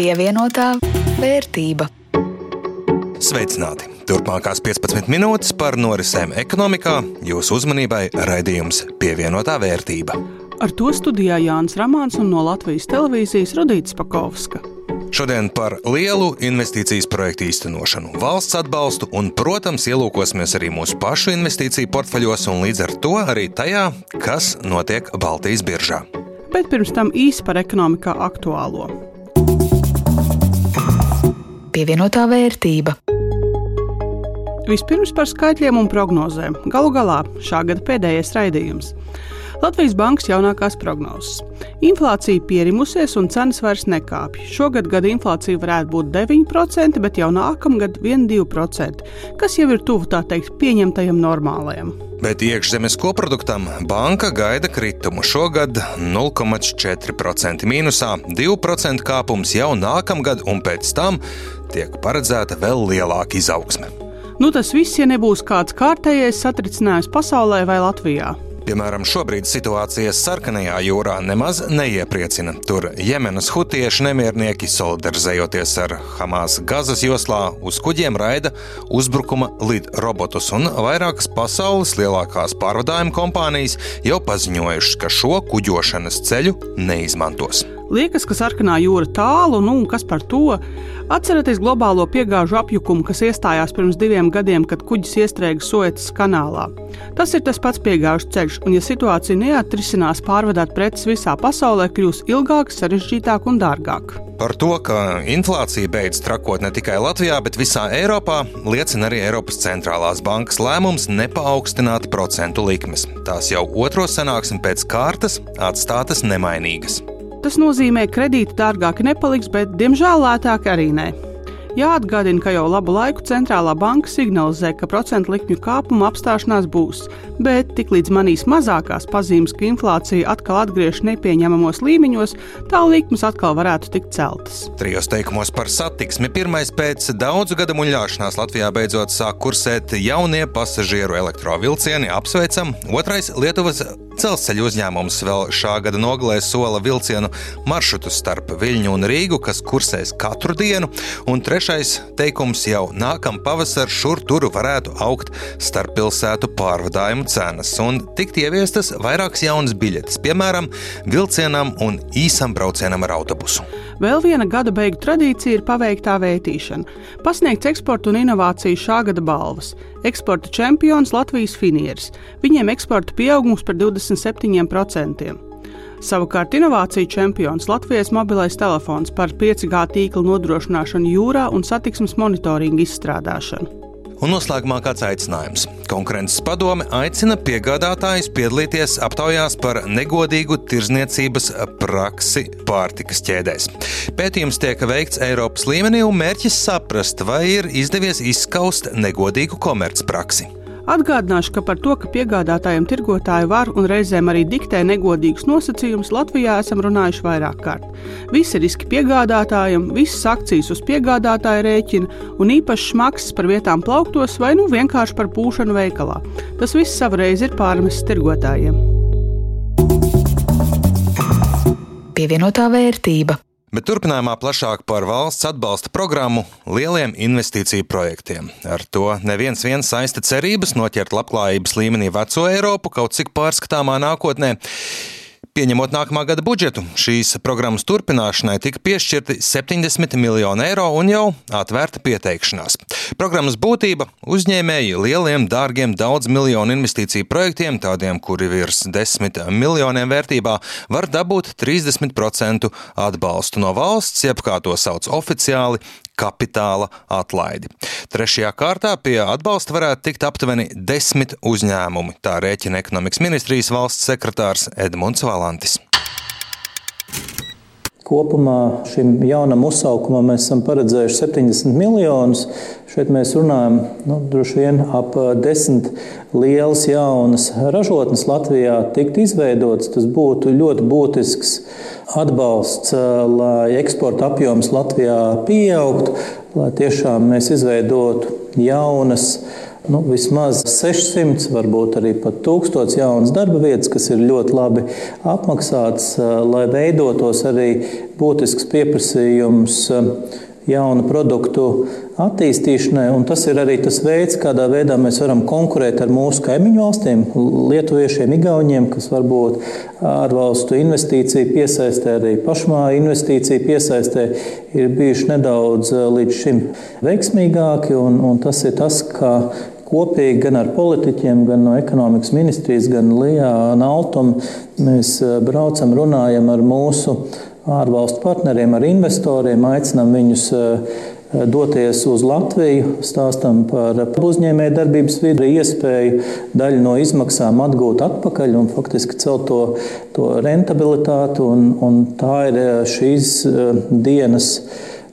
Pievienotā vērtība. Sveicināti! Turpmākās 15 minūtes par norisēm ekonomikā jūsu uzmanībai raidījums Pievienotā vērtība. Ar to studijā Jānis Rāmāns un no Latvijas televīzijas Rudīts Pakausska. Šodien par lielu investīcijas projektu īstenošanu, valsts atbalstu un, protams, ielūkosimies arī mūsu pašu investīciju portfeļos un līdz ar to arī tajā, kas notiek Baltijas biržā. Bet pirms tam īsi par ekonomikā aktuālo. Pievienotā vērtība. Vispirms par skaitļiem un prognozēm. Galu galā šā gada pēdējais raidījums. Latvijas Bankas jaunākās prognozes. Inflācija pierimusies un cenas vairs nekāpj. Šogad gada inflācija varētu būt 9%, bet jau nākamgad 1,2%, kas jau ir tuvu tā teikt pieņemtajam normālajam. Bet iekšzemes koproduktam banka gaida kritumu šogad 0,4% mīnusā, 2% kāpums jau nākamgad, un pēc tam tiek paredzēta vēl lielāka izaugsme. Nu, tas viss, ja nebūs kāds kārtējais satricinājums pasaulē vai Latvijā. Piemēram, šobrīd situācija Sarkanajā jūrā nemaz neiepriecina. Tur Jemenas hutieši nemiernieki, solidarizējoties ar Hamas Gazas joslā, uz kuģiem raida uzbrukuma lidrobotus, un vairākas pasaules lielākās pārvadājuma kompānijas jau paziņojušas, ka šo kuģošanas ceļu neizmantos. Liekas, ka sarkanā jūra tālu, nu un kas par to? Atcerieties globālo piegāžu apjukumu, kas iestājās pirms diviem gadiem, kad kuģis iestrēga Soetas kanālā. Tas ir tas pats piegāžu ceļš, un ja situācija neatrisinās, pārvadāt preces visā pasaulē kļūs ilgāk, sarežģītāk un dārgāk. Par to, ka inflācija beidz trakot ne tikai Latvijā, bet visā Eiropā, liecina arī Eiropas centrālās bankas lēmums nepaaugstināt procentu likmes. Tās jau otro sanāksmi pēc kārtas atstātas nemainīgas. Tas nozīmē, ka kredīti dārgāki nepaliks, bet diemžēl lētāki arī ne. Jāatgādina, ka jau labu laiku centrālā banka signalizē, ka procentu likmju kāpuma apstāšanās būs, bet tiklīdz manīs mazākās pazīmes, ka inflācija atkal atgriežas nepieņemamos līmeņos, tā likmes atkal varētu tikt celtas. Trijos teikumos par satiksmi. Pirmais pēc daudzu gadu muļāšanās Latvijā beidzot sāk kursēt jaunie pasažieru elektrovilcieni. Apsveicam! Otrais - Lietuvas Dzelzceļa uzņēmums vēl šā gada nogalē sola vilcienu maršrutu starp Viļņu un Rīgu, kas kursēs katru dienu, un trešais teikums jau nākamā pavasarī šur tur varētu augt starppilsētu pārvadājumu cenas un tikt ieviestas vairākas jaunas biļetes, piemēram, vilcienam un īsam braucienam ar autobusu. Vēl viena gada beigu tradīcija ir paveiktā vērtīšana. Pasniegts eksporta un inovāciju šā gada balvas. Eksporta čempions Latvijas finieris. Viņiem eksporta pieaugums par 27%. Savukārt inovāciju čempions Latvijas mobilais telefons par 5G tīkla nodrošināšanu jūrā un satiksmes monitoringu izstrādāšanu. Un noslēgumā kāds aicinājums. Konkurences padome aicina piegādātājus piedalīties aptaujās par negodīgu tirzniecības praksi pārtikas ķēdēs. Pētījums tiek veikts Eiropas līmenī un mērķis saprast, vai ir izdevies izskaust negodīgu komercpraksi. Atgādināšu, ka par to, ka piegādātājiem tirgotāji var un reizēm arī diktē negodīgus nosacījumus, Latvijā esam runājuši vairāk kārt. Visi riski piegādātājiem, visas akcijas uz piegādātāja rēķina un īpašs maksas par vietām plauktos vai nu vienkārši par pūšanu veikalā. Tas viss savreiz ir pārmests tirgotājiem. Pievienotā vērtība. Bet turpinājumā plašāk par valsts atbalsta programmu lieliem investīciju projektiem. Ar to neviens vien saista cerības noķert labklājības līmenī veco Eiropu kaut cik pārskatāmā nākotnē. Pieņemot nākamā gada budžetu, šīs programmas turpināšanai tika piešķirti 70 miljoni eiro un jau atvērta pieteikšanās. Programmas būtība - uzņēmēji lieliem, dārgiem, daudz miljonu investīciju projektiem, tādiem, kuri virs 10 miljoniem vērtībā, var dabūt 30% atbalstu no valsts, jeb kā to sauc oficiāli, kapitāla atlaidi. Trešajā kārtā pie atbalsta varētu tikt aptuveni desmit uzņēmumi, tā rēķina ekonomikas ministrijas valsts sekretārs Edmunds Valantis. Kopumā šim jaunam uzsaukumam mēs esam paredzējuši 70 miljonus. Šeit mēs runājam nu, droši vien ap desmit lielas jaunas ražotnes Latvijā tiktu izveidotas. Tas būtu ļoti būtisks atbalsts, lai eksporta apjoms Latvijā pieaugtu, lai tiešām mēs izveidotu jaunas nu, vismaz 600, varbūt arī pat 1000 jaunas darba vietas, kas ir ļoti labi apmaksātas, lai veidotos arī būtisks pieprasījums jaunu produktu attīstīšanai. Tas ir arī tas veids, kādā veidā mēs varam konkurēt ar mūsu kaimiņu valstīm, lietuviešiem, igauniem, kas varbūt ārvalstu investīciju piesaistē, arī pašmāju investīciju piesaistē ir bijuši nedaudz līdz šim veiksmīgāki. Un, un tas ir tas, kā kopīgi gan ar politiķiem, gan no ekonomikas ministrijas, gan Lijā Naltum mēs braucam, runājam ar mūsu ārvalstu partneriem, ar investoriem, aicinām viņus eh, doties uz Latviju, stāstam par uzņēmēju darbības vidi, iespēju daļu no izmaksām atgūt atpakaļ un faktiski celt to, to rentabilitāti. Un, un tā ir eh, šīs eh, dienas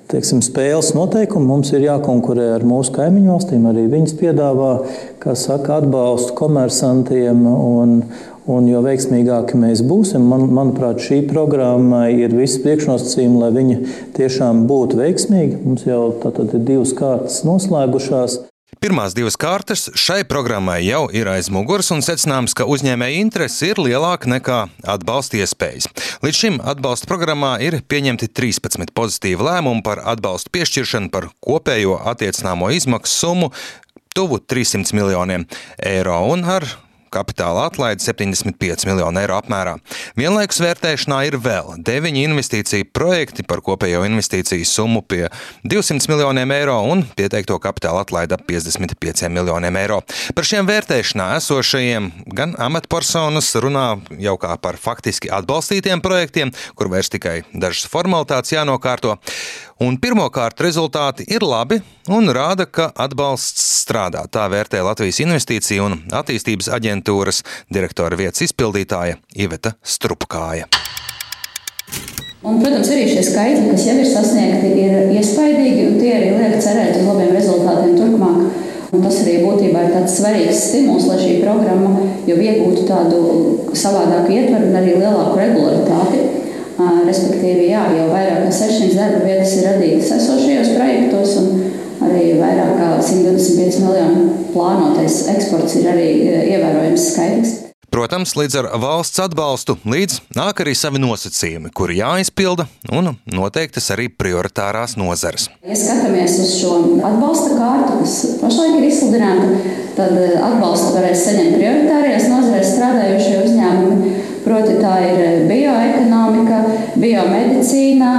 teiksim, spēles noteikumi. Mums ir jākonkurē ar mūsu kaimiņu valstīm. Arī viņas piedāvā saka, atbalstu komersantiem. Un, Un jo veiksmīgāki mēs būsim, man, manuprāt, šī programma ir visi priekšnosacījumi, lai viņa tiešām būtu veiksmīga. Mums jau tātad ir divas kārtas noslēgušās. Pirmās divas kārtas šai programmai jau ir aiz muguras, un secināms, ka uzņēmēja interese ir lielāka nekā atbalsta iespējas. Līdz šim atbalsta programmā ir pieņemti 13 pozitīvi lēmumi par atbalstu piešķiršanu par kopējo attiecināmo izmaksu summu tuvu 300 miljoniem eiro un ar kapitāla atlaide 75 miljonu eiro apmērā. Vienlaikus vērtēšanā ir vēl deviņi investīciju projekti par kopējo investīciju summu pie 200 miljoniem eiro un pieteikto kapitāla atlaide ap 55 miljoniem eiro. Par šiem vērtēšanā esošajiem gan amatpersonas runā jau kā par faktiski atbalstītiem projektiem, kur vairs tikai dažas formalitātes jānokārto. Un pirmkārt, rezultāti ir labi un rāda, ka atbalsts strādā. Tā vērtē Latvijas Investīciju un attīstības aģentūras direktora vietas izpildītāja Iveta Strupkāja. Un, protams, arī šie skaitļi, kas jau ir sasniegti, ir iespaidīgi, un tie arī liek cerēt uz labiem rezultātiem turpmāk. Un tas arī būtībā ir tāds svarīgs stimuls, lai šī programma jau iegūtu tādu savādāku ietvaru un arī lielāku regularitāti. Respektīvi, jā, jau vairāk kā 600 darba vietas ir radītas esošajos projektos, un arī vairāk kā 125 miljonu plānotais eksports ir arī ievērojams skaitlis. Protams, līdz ar valsts atbalstu līdz nāk arī savi nosacījumi, kuri jāizpilda, un noteiktas arī prioritārās nozares. Ja skatāmies uz šo atbalsta kārtu, kas pašlaik ir izsludināta, tad atbalstu varēs saņemt prioritārajās nozarēs strādājošie uzņēmumi Proti, tā ir eh, bioekonomika, biomedicīna,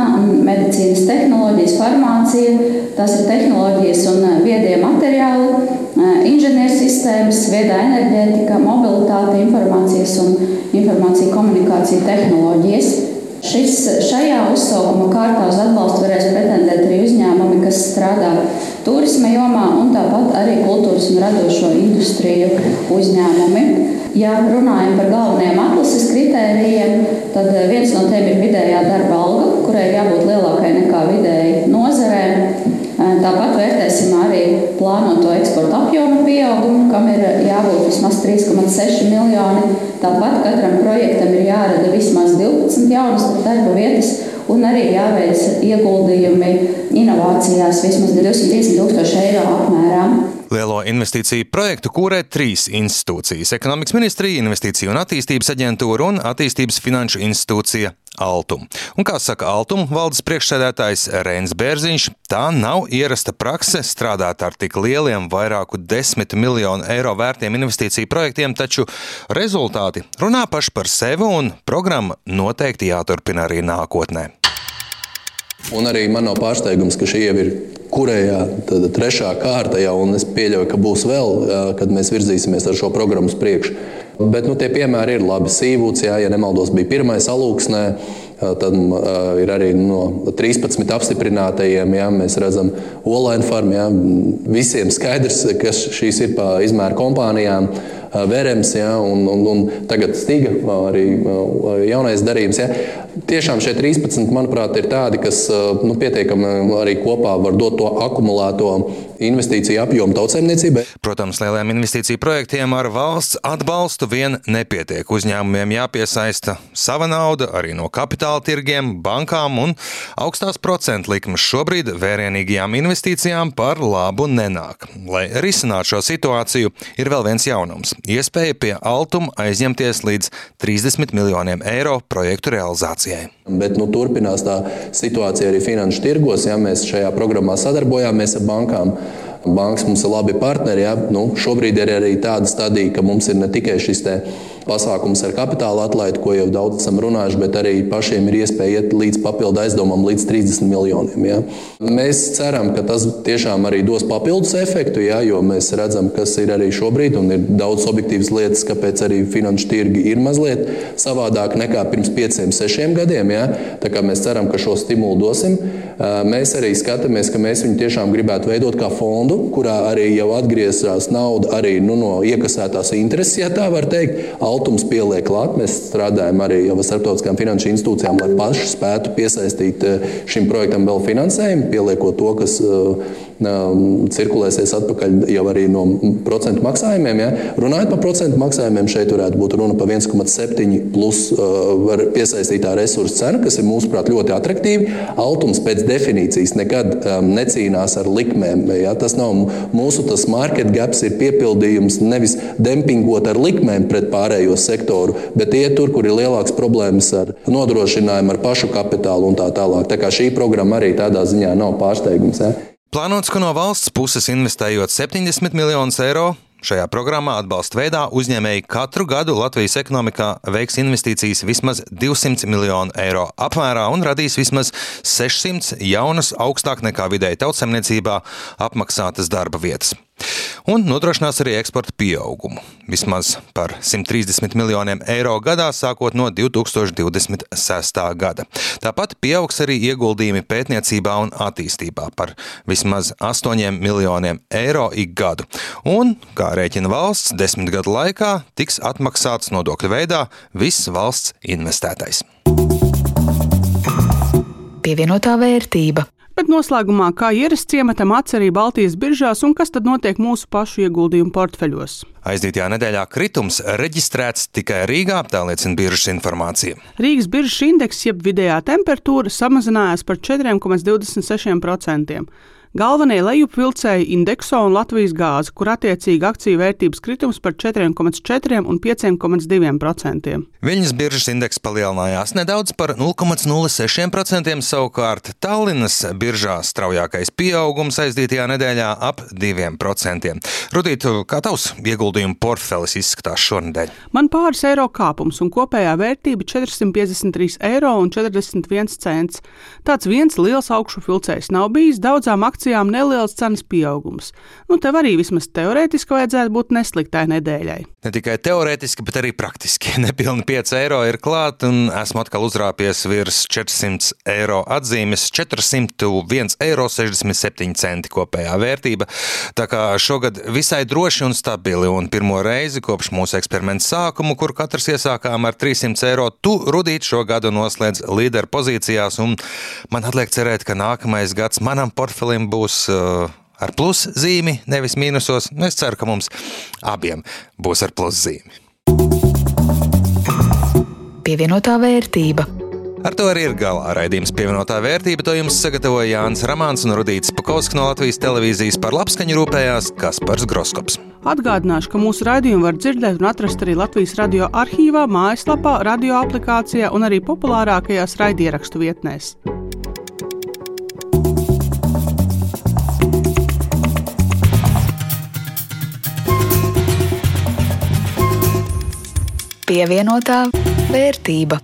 medicīnas tehnoloģijas, farmācija, tās ir tehnoloģijas un eh, viedie materiāli, eh, inženiersistēmas, viedā enerģētika, mobilitāte, informācijas un informācija komunikācija tehnoloģijas. Šis, šajā uzsaukuma kārtā uz atbalstu varēs pretendēt arī uzņēmumi, kas strādā turisma jomā, un tāpat arī kultūras un radošo industriju uzņēmumi. Ja runājam par galvenajiem atlases kritērijiem, tad eh, viens no tiem ir vidējā darba alga, kurai jābūt lielākai nekā vidēji nozarē. Eh, tāpat vērtēsim arī plānoto eksporta apjoma pieaugumu, kam ir jābūt vismaz 3,6 miljoni. Tāpat katram projektam ir jārada vismaz 12 jaunas darba vietas un arī jāveic ieguldījumi inovācijās vismaz 250 tūkstoši eiro apmērā. Lielo investīciju projektu kūrē trīs institūcijas - Ekonomikas ministrija, Investīciju un attīstības aģentūra un Attīstības finanšu institūcija Altum. Un kā saka Altum valdes priekšsēdētājs Reins Bērziņš, tā nav ierasta prakse strādāt ar tik lieliem, vairāku desmit miljonu eiro vērtiem investīciju projektiem, taču rezultāti runā paši par sevi un programma noteikti jāturpina arī nākotnē. Un arī man nav pārsteigums, ka šī jau ir kurējā trešā kārta jau, un es pieļauju, ka būs vēl, kad mēs virzīsimies ar šo programmu uz priekšu. Bet nu, tie piemēri ir labi. Sīvūts, jā, ja nemaldos, bija pirmais alūksnē. Tad uh, ir arī no 13 apstiprinātajiem, ja mēs redzam, Olaņa farmu. Ja, visiem skaidrs, kas šīs ir pa izmēru kompānijām. Verems, ja, un, un, un tagad Stiga, arī jaunais darījums. Ja. Tiešām šie 13, manuprāt, ir tādi, kas nu, pietiekami arī kopā var dot to akumulēto investīciju apjomu tautsēmniecībai. Protams, lieliem investīciju projektiem ar valsts atbalstu vien nepietiek. Uzņēmumiem jāpiesaista sava nauda arī no kapitāla tirgiem, bankām un augstās procentu likmes šobrīd vērienīgajām investīcijām par labu nenāk. Lai risinātu šo situāciju, ir vēl viens jaunums - iespēja pie altuma aizņemties līdz 30 miljoniem eiro projektu realizācijai. Bet nu, turpinās tā situācija arī finanšu tirgos. Ja mēs šajā programmā sadarbojāmies ar bankām. Bankas mums ir labi partneri. Ja? Nu, šobrīd ir arī tāda stadija, ka mums ir ne tikai šis pasākums ar kapitāla atlaidi, ko jau daudz esam runājuši, bet arī pašiem ir iespēja iet līdz papildu aizdevumam, līdz 30 miljoniem. Ja. Mēs ceram, ka tas tiešām arī dos papildus efektu, ja, jo mēs redzam, kas ir arī šobrīd, un ir daudz objektīvas lietas, kāpēc arī finanšu tirgi ir mazliet savādāk nekā pirms pieciem, sešiem gadiem. Ja. Tā kā mēs ceram, ka šo stimulu dosim. Mēs arī skatāmies, ka mēs viņu tiešām gribētu veidot kā fondu, kurā arī jau atgriezās nauda arī nu, no iekasētās intereses, ja tā var teikt Altums pieliek klāt. Mēs strādājam arī ar starptautiskām finanšu institūcijām, lai paši spētu piesaistīt eh, šim projektam vēl finansējumu, pieliekot to, kas uh, cirkulēsies atpakaļ jau arī no procentu maksājumiem. Ja? Runājot par procentu maksājumiem, šeit varētu būt runa par 1,7 plus var piesaistītā resursa cena, kas ir mūsuprāt ļoti attraktīva. Altums pēc definīcijas nekad necīnās ar likmēm. Ja? Tas nav mūsu tas market gaps, ir piepildījums nevis dempingot ar likmēm pret pārējo sektoru, bet iet tur, kur ir lielākas problēmas ar nodrošinājumu, ar pašu kapitālu un tā tālāk. Tā kā šī programma arī tādā ziņā nav pārsteigums. Ja? Plānots, ka no valsts puses investējot 70 miljonus eiro, Šajā programmā atbalsta veidā uzņēmēji katru gadu Latvijas ekonomikā veiks investīcijas vismaz 200 miljonu eiro apmērā un radīs vismaz 600 jaunas, augstāk nekā vidēji tautsemniecībā apmaksātas darba vietas un nodrošinās arī eksporta pieaugumu. Vismaz par 130 miljoniem eiro gadā sākot no 2026. gada. Tāpat pieaugs arī ieguldījumi pētniecībā un attīstībā par vismaz 8 miljoniem eiro ik gadu. Un, kā rēķina valsts, desmit gadu laikā tiks atmaksāts nodokļu veidā viss valsts investētais. Pievienotā vērtība. Bet noslēgumā, kā ierasts ciematam atcerība Baltijas biržās un kas tad notiek mūsu pašu ieguldījumu portfeļos? Aizdītajā nedēļā kritums reģistrēts tikai Rīgā, tā liecina biržas informācija. Rīgas biržas indeks, jeb vidējā temperatūra, samazinājās par 4,26%. Galvenie lejupvilcēji Indexo un Latvijas gāze, kur attiecīgi akciju vērtības kritums par 4,4 un 5,2%. Viņas biržas indeks palielinājās nedaudz par 0,06%, savukārt Tallinas biržā straujākais pieaugums aizdītajā nedēļā ap 2%. Rudīt, kā tavs ieguldījumu portfelis izskatās šonadēļ? Man pāris eiro kāpums un kopējā vērtība 453 eiro un 41 cents. Tāds viens liels augšu filcējs nav bijis daudzām akcijām akcijām neliels cenas pieaugums. Nu, tev arī vismaz teorētiski vajadzētu būt nesliktai nedēļai. Ne tikai teorētiski, bet arī praktiski. Nepilni 5 eiro ir klāt, un esmu atkal uzrāpies virs 400 eiro atzīmes. 401,67 eiro kopējā vērtība. Tā kā šogad visai droši un stabili, un pirmo reizi kopš mūsu eksperimenta sākuma, kur katrs iesākām ar 300 eiro, tu rudīt šo gadu noslēdz līderu pozīcijās, un man atliek cerēt, ka nākamais gads manam portfelim būs uh, ar pluszīmi, nevis mīnusos. Es ceru, ka mums abiem būs ar pluszīmi. Pievienotā vērtība. Ar to arī ir galā raidījums pievienotā vērtība. To jums sagatavoja Jānis Ramāns un Rudīts Pakausks no Latvijas televīzijas par labskaņu rūpējās Kaspars Groskops. Atgādināšu, ka mūsu raidījumu var dzirdēt un atrast arī Latvijas radio arhīvā, mājaslapā, radio aplikācijā un arī populārākajās raidierakstu vietnēs. Pievienotā vērtība.